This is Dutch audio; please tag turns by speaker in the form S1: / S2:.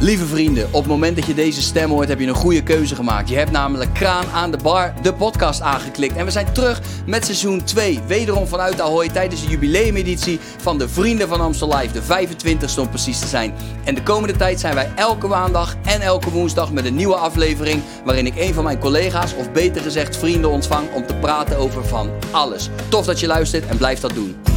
S1: Lieve vrienden, op het moment dat je deze stem hoort, heb je een goede keuze gemaakt. Je hebt namelijk Kraan aan de Bar, de podcast aangeklikt. En we zijn terug met seizoen 2. Wederom vanuit Ahoy tijdens de jubileumeditie van de Vrienden van Amstel Live. De 25ste om precies te zijn. En de komende tijd zijn wij elke maandag en elke woensdag met een nieuwe aflevering. Waarin ik een van mijn collega's, of beter gezegd vrienden, ontvang om te praten over van alles. Tof dat je luistert en blijf dat doen.